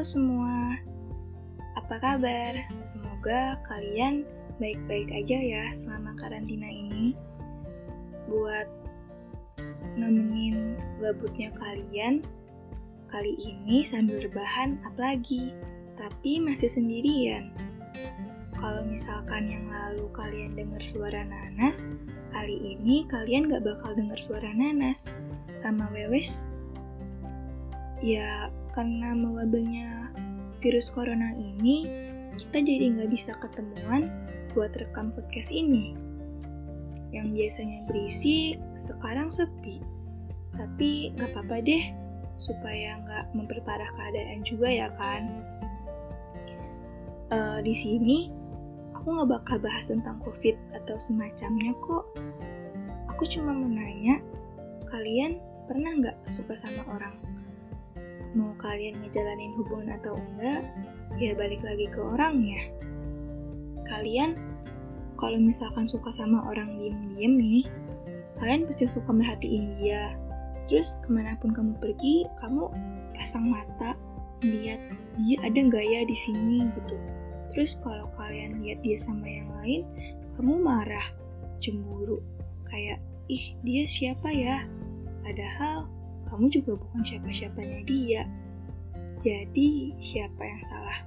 Semua, apa kabar? Semoga kalian baik-baik aja ya selama karantina ini. Buat nemenin gabutnya kalian, kali ini sambil rebahan apalagi, tapi masih sendirian. Kalau misalkan yang lalu kalian dengar suara nanas, kali ini kalian gak bakal dengar suara nanas sama Wewes. Ya, karena mewabahnya virus corona ini, kita jadi nggak bisa ketemuan buat rekam podcast ini. Yang biasanya berisik, sekarang sepi. Tapi nggak apa-apa deh, supaya nggak memperparah keadaan juga ya kan. Uh, di sini, aku nggak bakal bahas tentang COVID atau semacamnya kok. Aku cuma menanya, kalian pernah nggak suka sama orang? Mau kalian ngejalanin hubungan atau enggak, ya balik lagi ke orangnya. Kalian, kalau misalkan suka sama orang diem-diem nih, kalian pasti suka merhatiin dia. Terus ke mana pun kamu pergi, kamu pasang mata, lihat dia ada nggak ya di sini gitu. Terus kalau kalian lihat dia sama yang lain, kamu marah, cemburu, kayak ih dia siapa ya? Padahal kamu juga bukan siapa-siapanya dia. Jadi, siapa yang salah?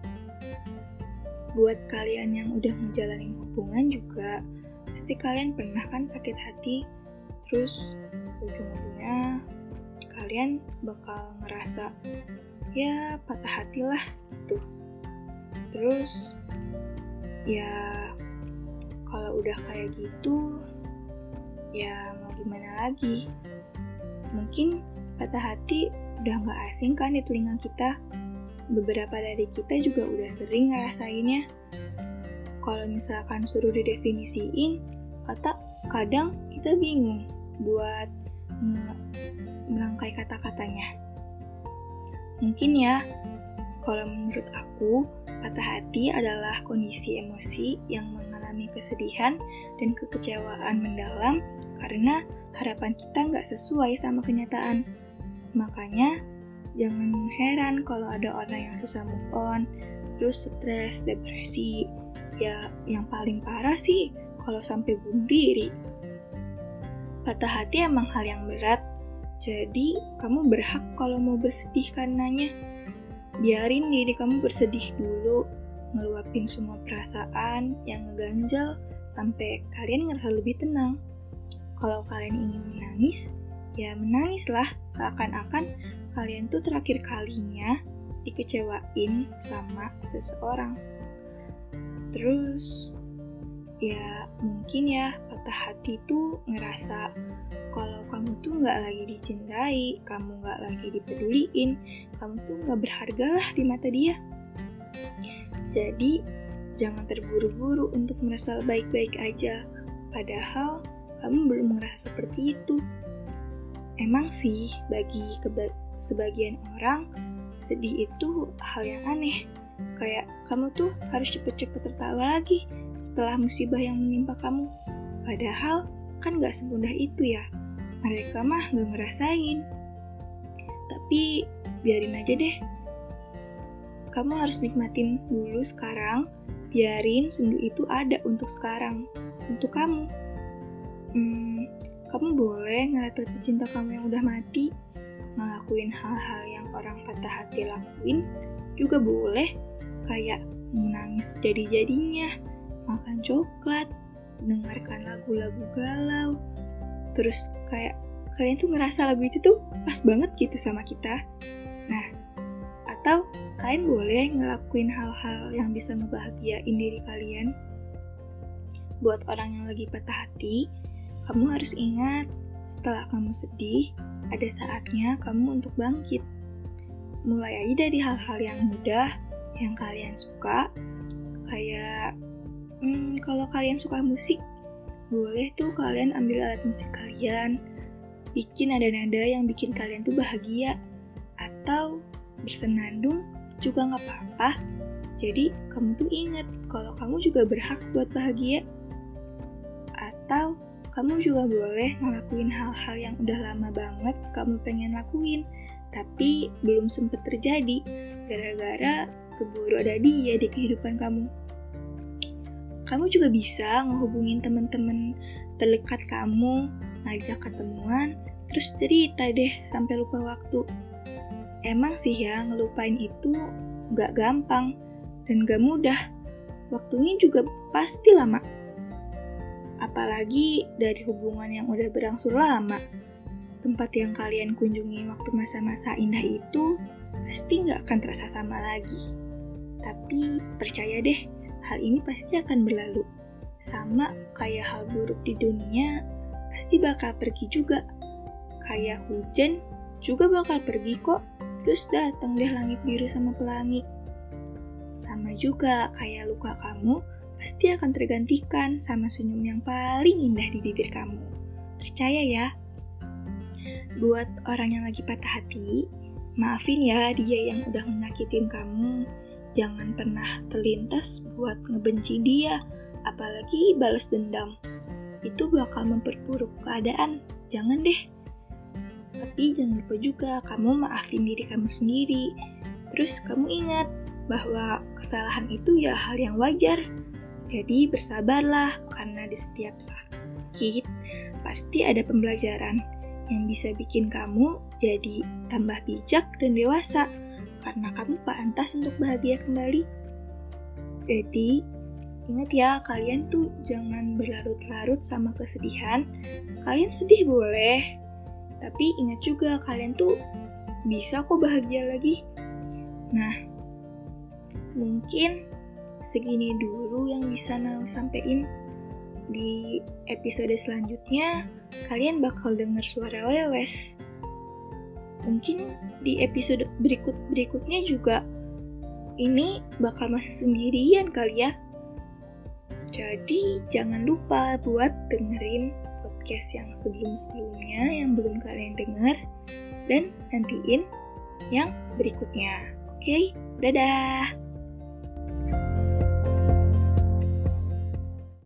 Buat kalian yang udah ngejalanin hubungan juga, pasti kalian pernah kan sakit hati, terus ujung-ujungnya kalian bakal ngerasa ya patah hati lah gitu. Terus ya kalau udah kayak gitu ya mau gimana lagi? Mungkin Patah hati udah gak asing kan di telinga kita. Beberapa dari kita juga udah sering ngerasainnya. Kalau misalkan suruh didefinisiin, kata kadang kita bingung buat merangkai kata-katanya. Mungkin ya, kalau menurut aku, patah hati adalah kondisi emosi yang mengalami kesedihan dan kekecewaan mendalam karena harapan kita nggak sesuai sama kenyataan. Makanya, jangan heran kalau ada orang yang susah move on, terus stres, depresi. Ya, yang paling parah sih kalau sampai bunuh diri. Patah hati emang hal yang berat, jadi kamu berhak kalau mau bersedih karenanya. Biarin diri kamu bersedih dulu, ngeluapin semua perasaan yang ngeganjal sampai kalian ngerasa lebih tenang. Kalau kalian ingin menangis, ya menangislah seakan-akan kalian tuh terakhir kalinya dikecewain sama seseorang. Terus ya mungkin ya patah hati tuh ngerasa kalau kamu tuh nggak lagi dicintai, kamu nggak lagi dipeduliin, kamu tuh nggak berharga lah di mata dia. Jadi jangan terburu-buru untuk merasa baik-baik aja, padahal kamu belum merasa seperti itu. Emang sih, bagi sebagian orang, sedih itu hal yang aneh. Kayak kamu tuh harus cepet-cepet tertawa lagi setelah musibah yang menimpa kamu. Padahal kan gak semudah itu ya. Mereka mah gak ngerasain. Tapi biarin aja deh. Kamu harus nikmatin dulu sekarang, biarin sendu itu ada untuk sekarang, untuk kamu. Hmm, kamu boleh ngeliat cinta kamu yang udah mati, ngelakuin hal-hal yang orang patah hati lakuin, juga boleh kayak menangis jadi-jadinya, makan coklat, dengarkan lagu-lagu galau, terus kayak kalian tuh ngerasa lagu itu tuh pas banget gitu sama kita. Nah, atau kalian boleh ngelakuin hal-hal yang bisa ngebahagiain diri kalian. Buat orang yang lagi patah hati, kamu harus ingat, setelah kamu sedih, ada saatnya kamu untuk bangkit. Mulai aja dari hal-hal yang mudah, yang kalian suka, kayak hmm, kalau kalian suka musik, boleh tuh kalian ambil alat musik kalian, bikin nada-nada yang bikin kalian tuh bahagia, atau bersenandung juga nggak apa-apa. Jadi kamu tuh ingat kalau kamu juga berhak buat bahagia. Atau kamu juga boleh ngelakuin hal-hal yang udah lama banget kamu pengen lakuin, tapi belum sempat terjadi gara-gara keburu ada dia di kehidupan kamu. Kamu juga bisa ngehubungin teman-teman terdekat kamu, ngajak ketemuan, terus cerita deh sampai lupa waktu. Emang sih ya, ngelupain itu gak gampang dan gak mudah. Waktunya juga pasti lama. Apalagi dari hubungan yang udah berangsur lama tempat yang kalian kunjungi waktu masa-masa indah itu pasti nggak akan terasa sama lagi. Tapi percaya deh, hal ini pasti akan berlalu. Sama kayak hal buruk di dunia, pasti bakal pergi juga. Kayak hujan juga bakal pergi kok, terus datang deh langit biru sama pelangi. Sama juga kayak luka kamu, pasti akan tergantikan sama senyum yang paling indah di bibir kamu. Percaya ya, Buat orang yang lagi patah hati, maafin ya dia yang udah menyakitin kamu. Jangan pernah terlintas buat ngebenci dia, apalagi balas dendam. Itu bakal memperburuk keadaan. Jangan deh. Tapi jangan lupa juga kamu maafin diri kamu sendiri. Terus kamu ingat bahwa kesalahan itu ya hal yang wajar. Jadi bersabarlah karena di setiap sakit pasti ada pembelajaran yang bisa bikin kamu jadi tambah bijak dan dewasa karena kamu pantas untuk bahagia kembali. Jadi, ingat ya, kalian tuh jangan berlarut-larut sama kesedihan. Kalian sedih boleh, tapi ingat juga kalian tuh bisa kok bahagia lagi. Nah, mungkin segini dulu yang bisa Nau sampein di episode selanjutnya kalian bakal dengar suara wewes. Mungkin di episode berikut-berikutnya juga ini bakal masih sendirian kali ya. Jadi jangan lupa buat dengerin podcast yang sebelum-sebelumnya yang belum kalian dengar dan nantiin yang berikutnya. Oke, dadah.